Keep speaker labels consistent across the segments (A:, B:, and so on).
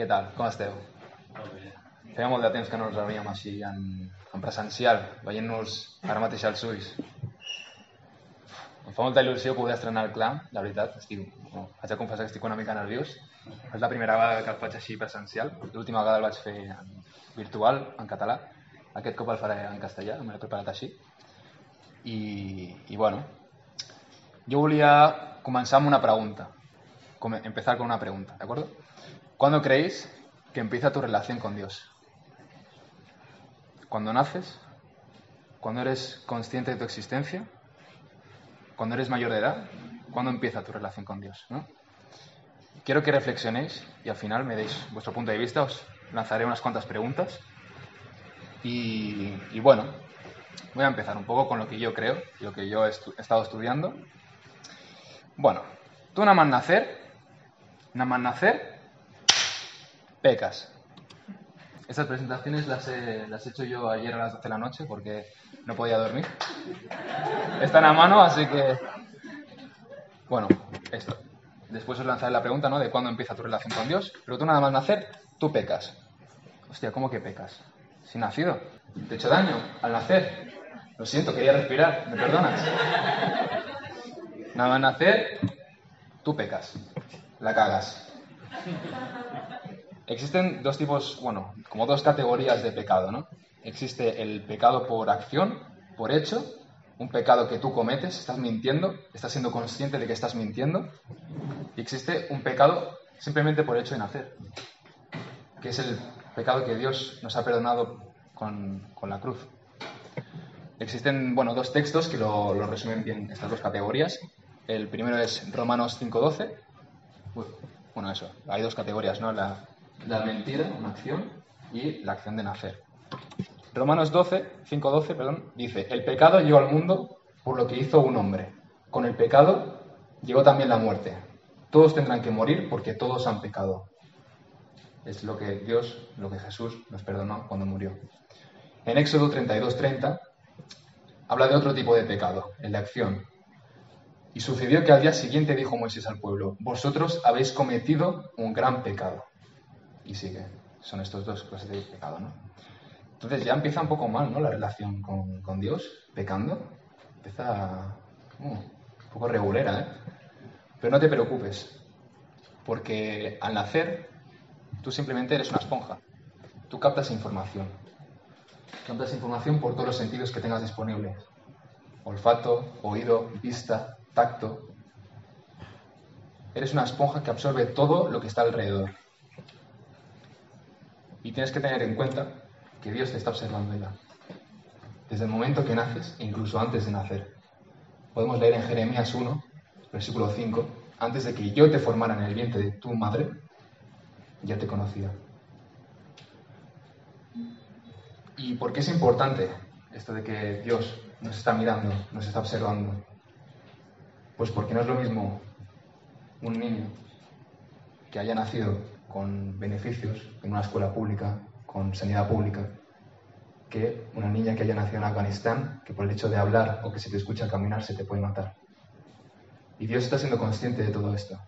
A: Què tal? Com esteu? Feia molt de temps que no ens reuníem així en, en presencial, veient-nos ara mateix als ulls. Em fa molta il·lusió poder estrenar el clam, la veritat. Estic, no, haig de confessar que estic una mica nerviós. És la primera vegada que el faig així presencial. L'última vegada el vaig fer en virtual, en català. Aquest cop el faré en castellà, me l'he preparat així. I, I bueno, jo volia començar amb una pregunta. Come- empezar con una pregunta, ¿de acuerdo? ¿Cuándo creéis que empieza tu relación con Dios? ¿Cuando naces? ¿Cuando eres consciente de tu existencia? ¿Cuando eres mayor de edad? ¿Cuándo empieza tu relación con Dios? ¿no? Quiero que reflexionéis y al final me deis vuestro punto de vista. Os lanzaré unas cuantas preguntas. Y, bueno, voy a empezar un poco con lo que yo creo, lo que yo he, he estado estudiando. Bueno, tú nada más nacer, nada más nacer, pecas. Estas presentaciones las he, hecho yo ayer a las 12 de la noche porque no podía dormir. Están a mano, así que... Bueno, esto. Después os lanzaré la pregunta, ¿no? De cuándo empieza tu relación con Dios. Pero tú nada más nacer, tú pecas. Hostia, ¿cómo que pecas? Si nacido. ¿Te he hecho daño al nacer? Lo siento, quería respirar. ¿Me perdonas? Nada más nacer, tú pecas. La cagas. Existen dos tipos, bueno, como dos categorías de pecado, ¿no? Existe el pecado por acción, por hecho, un pecado que tú cometes, estás mintiendo, estás siendo consciente de que estás mintiendo, y existe un pecado simplemente por hecho de nacer, que es el pecado que Dios nos ha perdonado con, con la cruz. Existen, bueno, dos textos que lo, lo resumen bien estas dos categorías. El primero es Romanos 5.12. Uy, Bueno, eso, hay dos categorías, ¿no? La, la mentira, una acción, y la acción de nacer. Romanos 12, 5.12, perdón, dice, el pecado llegó al mundo por lo que hizo un hombre. Con el pecado llegó también la muerte. Todos tendrán que morir porque todos han pecado. Es lo que Dios, lo que Jesús nos perdonó cuando murió. En Éxodo 32.30 habla de otro tipo de pecado, el de acción. Y sucedió que al día siguiente dijo Moisés al pueblo, vosotros habéis cometido un gran pecado. Y sigue, son estos dos clases de pecado, ¿no? Entonces ya empieza un poco mal, ¿no? La relación con, Dios, pecando. Empieza uh, un poco regulera, ¿eh? Pero no te preocupes, porque al nacer tú simplemente eres una esponja. Tú captas información. Captas información por todos los sentidos que tengas disponibles. Olfato, oído, vista, tacto. Eres una esponja que absorbe todo lo que está alrededor. Y tienes que tener en cuenta que Dios te está observando ya. Desde el momento que naces incluso antes de nacer. Podemos leer en Jeremías 1, versículo 5, antes de que yo te formara en el vientre de tu madre, ya te conocía. ¿Y por qué es importante esto de que Dios nos está mirando, nos está observando? Pues porque no es lo mismo un niño que haya nacido con beneficios en una escuela pública, con sanidad pública, que una niña que haya nacido en Afganistán, que por el hecho de hablar o que se te escucha caminar se te puede matar. Y Dios está siendo consciente de todo esto.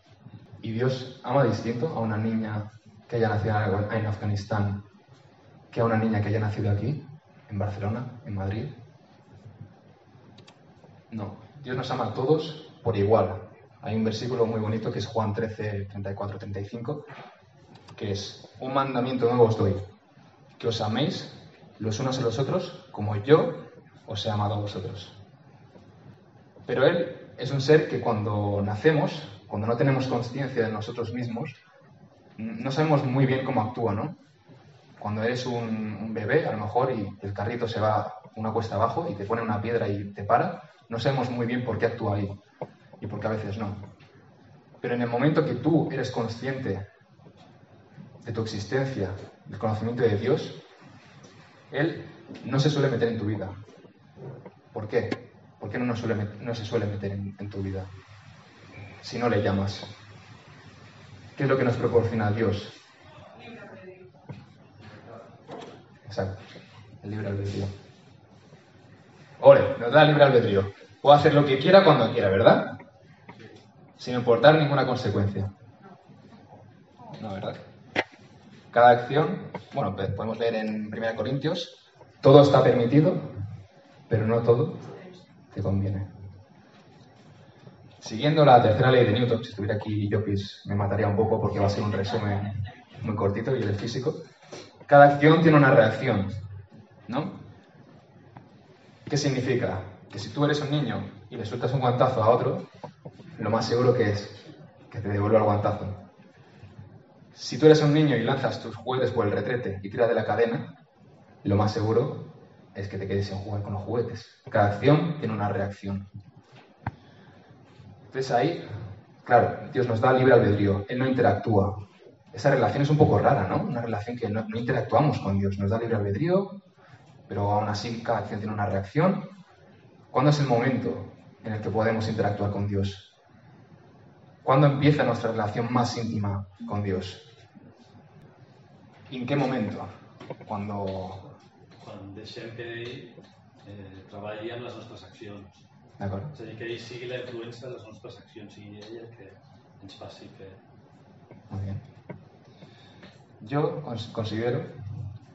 A: Y Dios ama distinto a una niña que haya nacido en Afganistán que a una niña que haya nacido aquí, en Barcelona, en Madrid. No, Dios nos ama a todos por igual. Hay un versículo muy bonito que es Juan 13, 34, 35, que es, un mandamiento nuevo os doy, que os améis los unos a los otros como yo os he amado a vosotros. Pero Él es un ser que cuando nacemos, cuando no tenemos conciencia de nosotros mismos, no sabemos muy bien cómo actúa, ¿no? Cuando eres un, bebé, a lo mejor, y el carrito se va una cuesta abajo y te pone una piedra y te para, no sabemos muy bien por qué actúa ahí y por qué a veces no. Pero en el momento que tú eres consciente de tu existencia, del conocimiento de Dios, Él no se suele meter en tu vida. ¿Por qué? ¿Por qué no, nos suele, no se suele meter en, tu vida? Si no le llamas. ¿Qué es lo que nos proporciona Dios? Exacto, el libre albedrío. Ore, nos da libre albedrío. Puedo hacer lo que quiera cuando quiera, ¿verdad? Sin importar ninguna consecuencia. No, ¿verdad? Cada acción, bueno, podemos leer en 1 Corintios, todo está permitido, pero no todo te conviene. Siguiendo la tercera ley de Newton, si estuviera aquí Jopis me mataría un poco porque va a ser un resumen muy cortito y el físico. Cada acción tiene una reacción, ¿no? ¿Qué significa? Que si tú eres un niño y le sueltas un guantazo a otro, lo más seguro que es que te devuelva el guantazo. Si tú eres un niño y lanzas tus juguetes por el retrete y tiras de la cadena, lo más seguro es que te quedes sin jugar con los juguetes. Cada acción tiene una reacción. Entonces ahí, claro, Dios nos da libre albedrío, Él no interactúa. Esa relación es un poco rara, ¿no? Una relación que no, interactuamos con Dios, nos da libre albedrío, pero aún así cada acción tiene una reacción. ¿Cuándo es el momento en el que podemos interactuar con Dios? ¿Cuándo empieza nuestra relación más íntima con Dios? ¿Y en qué momento? Cuando...
B: Cuando que eh, treballi amb les nostres accions.
A: D'acord.
B: És a dir, que ell sigui la influència de les nostres accions, sigui ell el que ens faci fer.
A: Muy bien. Yo considero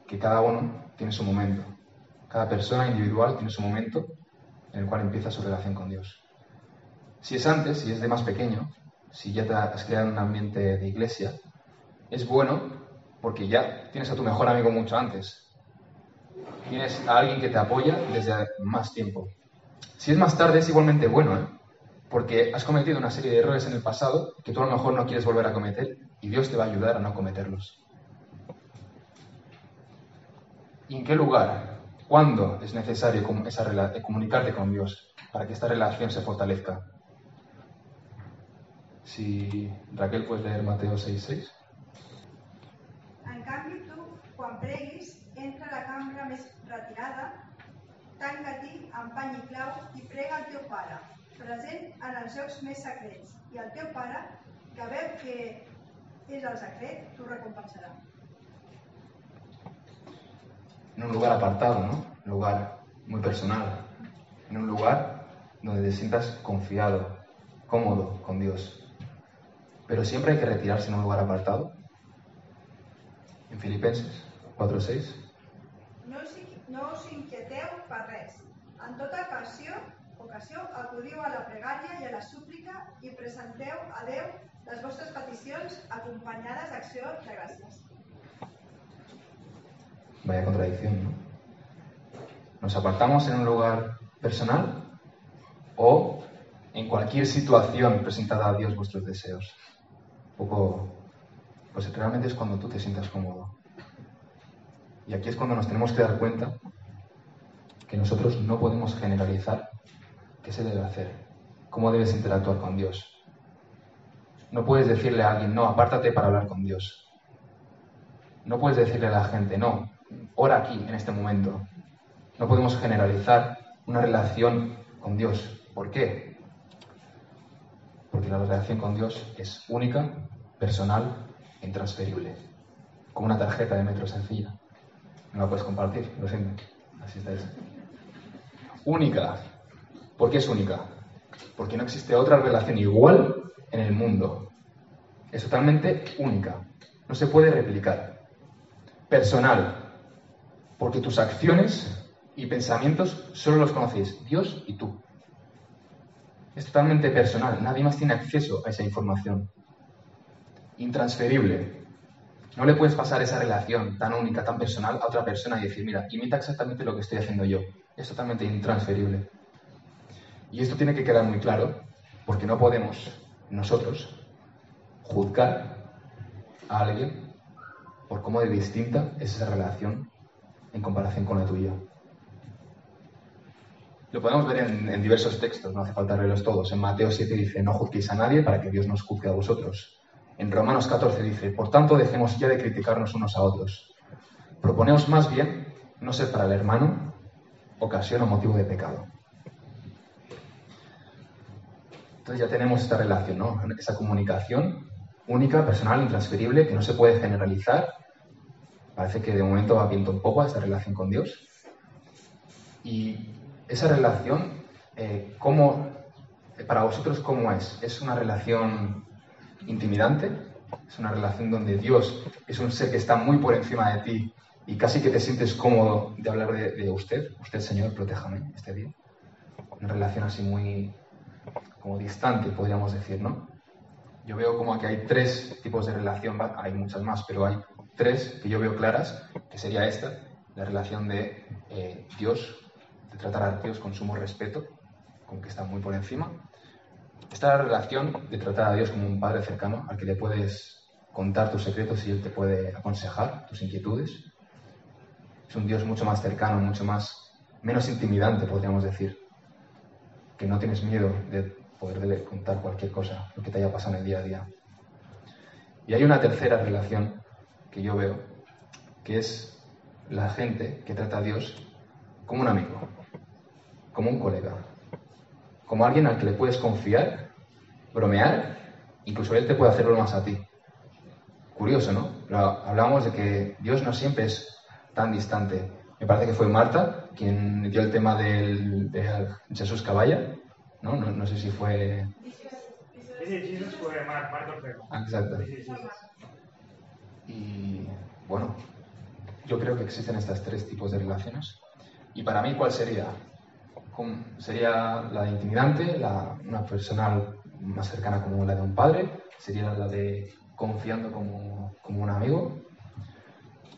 A: que cada uno tiene su momento. Cada persona individual tiene su momento en el cual empieza su relación con Dios. Si es antes, si es de más pequeño, si ya te has creado un ambiente de iglesia, es bueno porque ya tienes a tu mejor amigo mucho antes. Tienes a alguien que te apoya desde más tiempo. Si es más tarde, es igualmente bueno, ¿eh? porque has cometido una serie de errores en el pasado que tú a lo mejor no quieres volver a cometer y Dios te va a ayudar a no cometerlos. ¿Y en qué lugar? ¿Cuándo es necesario esa comunicarte con Dios para que esta relación se fortalezca? Si Raquel puedes leer Mateo 6.6.
C: En cambio, tú, cuando preguis, entra a la cámara más retirada tanca-t'hi amb pany i clau i prega al teu pare, present en els jocs més secrets, i el teu pare, que veu que és el secret, t'ho recompensarà.
A: En un lugar apartado, ¿no? Un lugar muy personal. En un lugar donde te sientas confiado, cómodo con Dios. Pero siempre hay que retirarse en un lugar apartado. En Filipenses 4.6
C: no us inquieteu per res. En tota ocasió, ocasió acudiu a la pregària i a la súplica i presenteu a Déu les vostres peticions acompanyades d'acció de gràcies.
A: Vaya contradicción, ¿no? Nos apartamos en un lugar personal o en cualquier situación presentada a Dios vuestros deseos. Poco, pues realmente es cuando tú te sientas cómodo. Y aquí es cuando nos tenemos que dar cuenta que nosotros no podemos generalizar qué se debe hacer, cómo debes interactuar con Dios. No puedes decirle a alguien, no, apártate para hablar con Dios. No puedes decirle a la gente, no, ora aquí, en este momento. No podemos generalizar una relación con Dios. ¿Por qué? Porque la relación con Dios es única, personal e intransferible, como una tarjeta de metro sencilla. No la puedes compartir, lo siento. Así está eso. Única. ¿Por qué es única? Porque no existe otra relación igual en el mundo. Es totalmente única. No se puede replicar. Personal. Porque tus acciones y pensamientos solo los conocéis Dios y tú. Es totalmente personal. Nadie más tiene acceso a esa información. Intransferible. No le puedes pasar esa relación tan única, tan personal a otra persona y decir, mira, imita exactamente lo que estoy haciendo yo. Es totalmente intransferible. Y esto tiene que quedar muy claro porque no podemos nosotros juzgar a alguien por cómo de distinta es esa relación en comparación con la tuya. Lo podemos ver en, en diversos textos, no hace falta leerlos todos. En Mateo 7 dice, no juzguéis a nadie para que Dios nos juzgue a vosotros. En Romanos 14 dice, por tanto dejemos ya de criticarnos unos a otros. Proponeos más bien no ser para el hermano ocasión o motivo de pecado. Entonces ya tenemos esta relación, ¿no? Esa comunicación única, personal, intransferible, que no se puede generalizar. Parece que de momento va viento un poco a esta relación con Dios. Y esa relación, eh, ¿cómo, para vosotros, cómo es? ¿Es una relación intimidante, Es una relación donde Dios es un ser que está muy por encima de ti y casi que te sientes cómodo de hablar de, usted. Usted, Señor, protéjame este día. Una relación así muy como distante, podríamos decir, ¿no? Yo veo como que hay tres tipos de relación, hay muchas más, pero hay tres que yo veo claras, que sería esta, la relación de eh, Dios, tratar a Dios con sumo respeto, con que está muy por encima. Está la relación de tratar a Dios como un padre cercano, al que le puedes contar tus secretos y Él te puede aconsejar tus inquietudes. Es un Dios mucho más cercano, mucho más, menos intimidante, podríamos decir, que no tienes miedo de poderle contar cualquier cosa, lo que te haya pasado en el día a día. Y hay una tercera relación que yo veo, que es la gente que trata a Dios como un amigo, como un colega, como alguien al que le puedes confiar, bromear, incluso él te puede hacer bromas a ti. Curioso, ¿no? hablábamos de que Dios no siempre es tan distante. Me parece que fue Marta quien dio el tema del, de Jesús Caballa, ¿no? ¿no? sé si fue...
D: Jesús fue Marta.
A: Ah, exacto. Y bueno, yo creo que existen estos tres tipos de relaciones. Y para mí, ¿cuál sería? Sería la de intimidante, la, una personal más cercana como la de un padre, sería la de confiando como, como un amigo.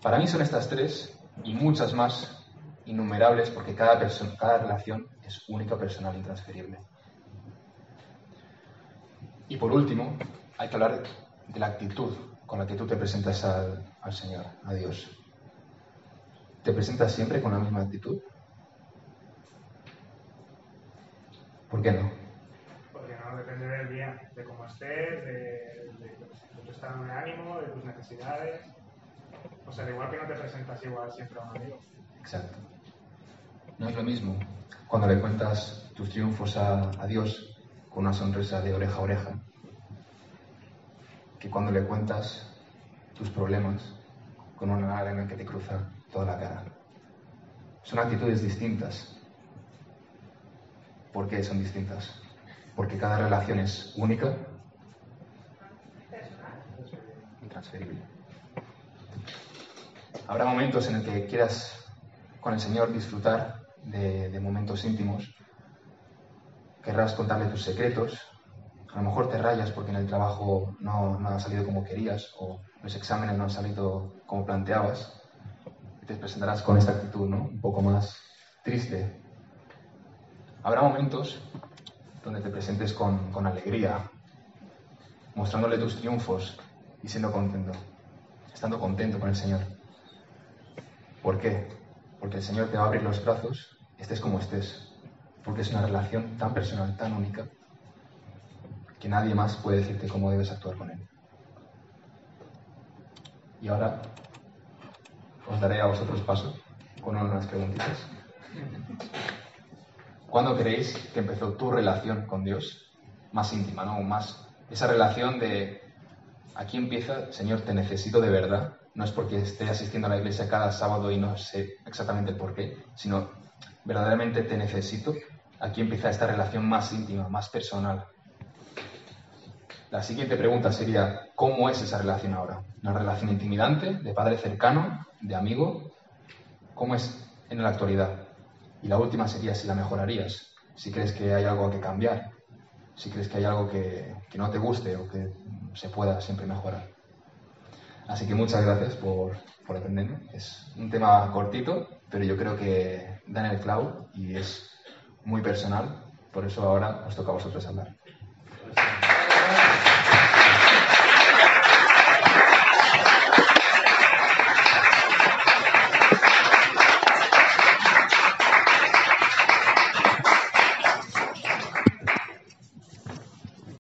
A: Para mí son estas tres y muchas más innumerables porque cada, persona, cada relación es única, personal, y intransferible. Y por último, hay que hablar de la actitud con la que tú te presentas al, al Señor, a Dios. ¿Te presentas siempre con la misma actitud? ¿Por qué no?
D: Porque no depende del día, de cómo estés, de, tu estado de ánimo, de tus necesidades. O sea, igual que no te presentas igual siempre a un amigo.
A: Exacto. No es lo mismo cuando le cuentas tus triunfos a, a Dios con una sonrisa de oreja a oreja, que cuando le cuentas tus problemas con una lágrima que te cruza toda la cara. Son actitudes distintas. ¿Por qué son distintas? Porque cada relación es única y transferible. Habrá momentos en el que quieras con el Señor disfrutar de, de momentos íntimos querrás contarle tus secretos, a lo mejor te rayas porque en el trabajo no, no, ha salido como querías o los exámenes no han salido como planteabas. Y te presentarás con esta actitud, ¿no? Un poco más triste. Habrá momentos donde te presentes con, con alegría, mostrándole tus triunfos y siendo contento, estando contento con el Señor. ¿Por qué? Porque el Señor te va a abrir los brazos, estés como estés, porque es una relación tan personal, tan única, que nadie más puede decirte cómo debes actuar con él. Y ahora os daré a vosotros paso con unas preguntitas. ¿Cuándo creéis que empezó tu relación con Dios más íntima, ¿no? más esa relación de aquí empieza, Señor, te necesito de verdad. No es porque esté asistiendo a la iglesia cada sábado y no sé exactamente el por qué, sino verdaderamente te necesito, aquí empieza esta relación más íntima, más personal. La siguiente pregunta sería, ¿cómo es esa relación ahora? ¿Una relación intimidante, de padre cercano, de amigo? ¿Cómo es en la actualidad? Y la última sería si la mejorarías, si crees que hay algo que cambiar, si crees que hay algo que, que no te guste o que se pueda siempre mejorar. Así que muchas gracias por, por atenderme. Es un tema cortito, pero yo creo que da en el clavo y es muy personal. Por eso ahora os toca a vosotros hablar.